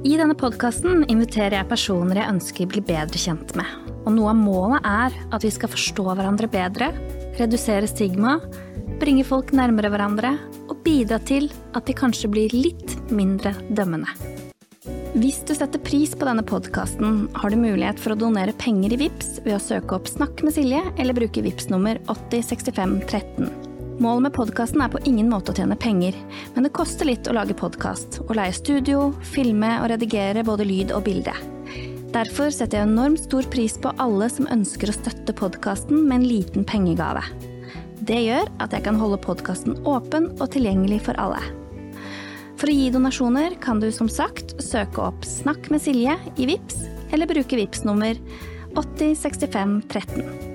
I denne podkasten inviterer jeg personer jeg ønsker blir bli bedre kjent med. Og noe av målet er at vi skal forstå hverandre bedre, redusere stigma, bringe folk nærmere hverandre og bidra til at de kanskje blir litt mindre dømmende. Hvis du setter pris på denne podkasten, har du mulighet for å donere penger i VIPS ved å søke opp Snakk med Silje eller bruke VIPS nummer 806513. Målet med podkasten er på ingen måte å tjene penger, men det koster litt å lage podkast, å leie studio, filme og redigere både lyd og bilde. Derfor setter jeg enormt stor pris på alle som ønsker å støtte podkasten med en liten pengegave. Det gjør at jeg kan holde podkasten åpen og tilgjengelig for alle. For å gi donasjoner kan du som sagt søke opp Snakk med Silje i VIPS, eller bruke VIPS nummer 806513.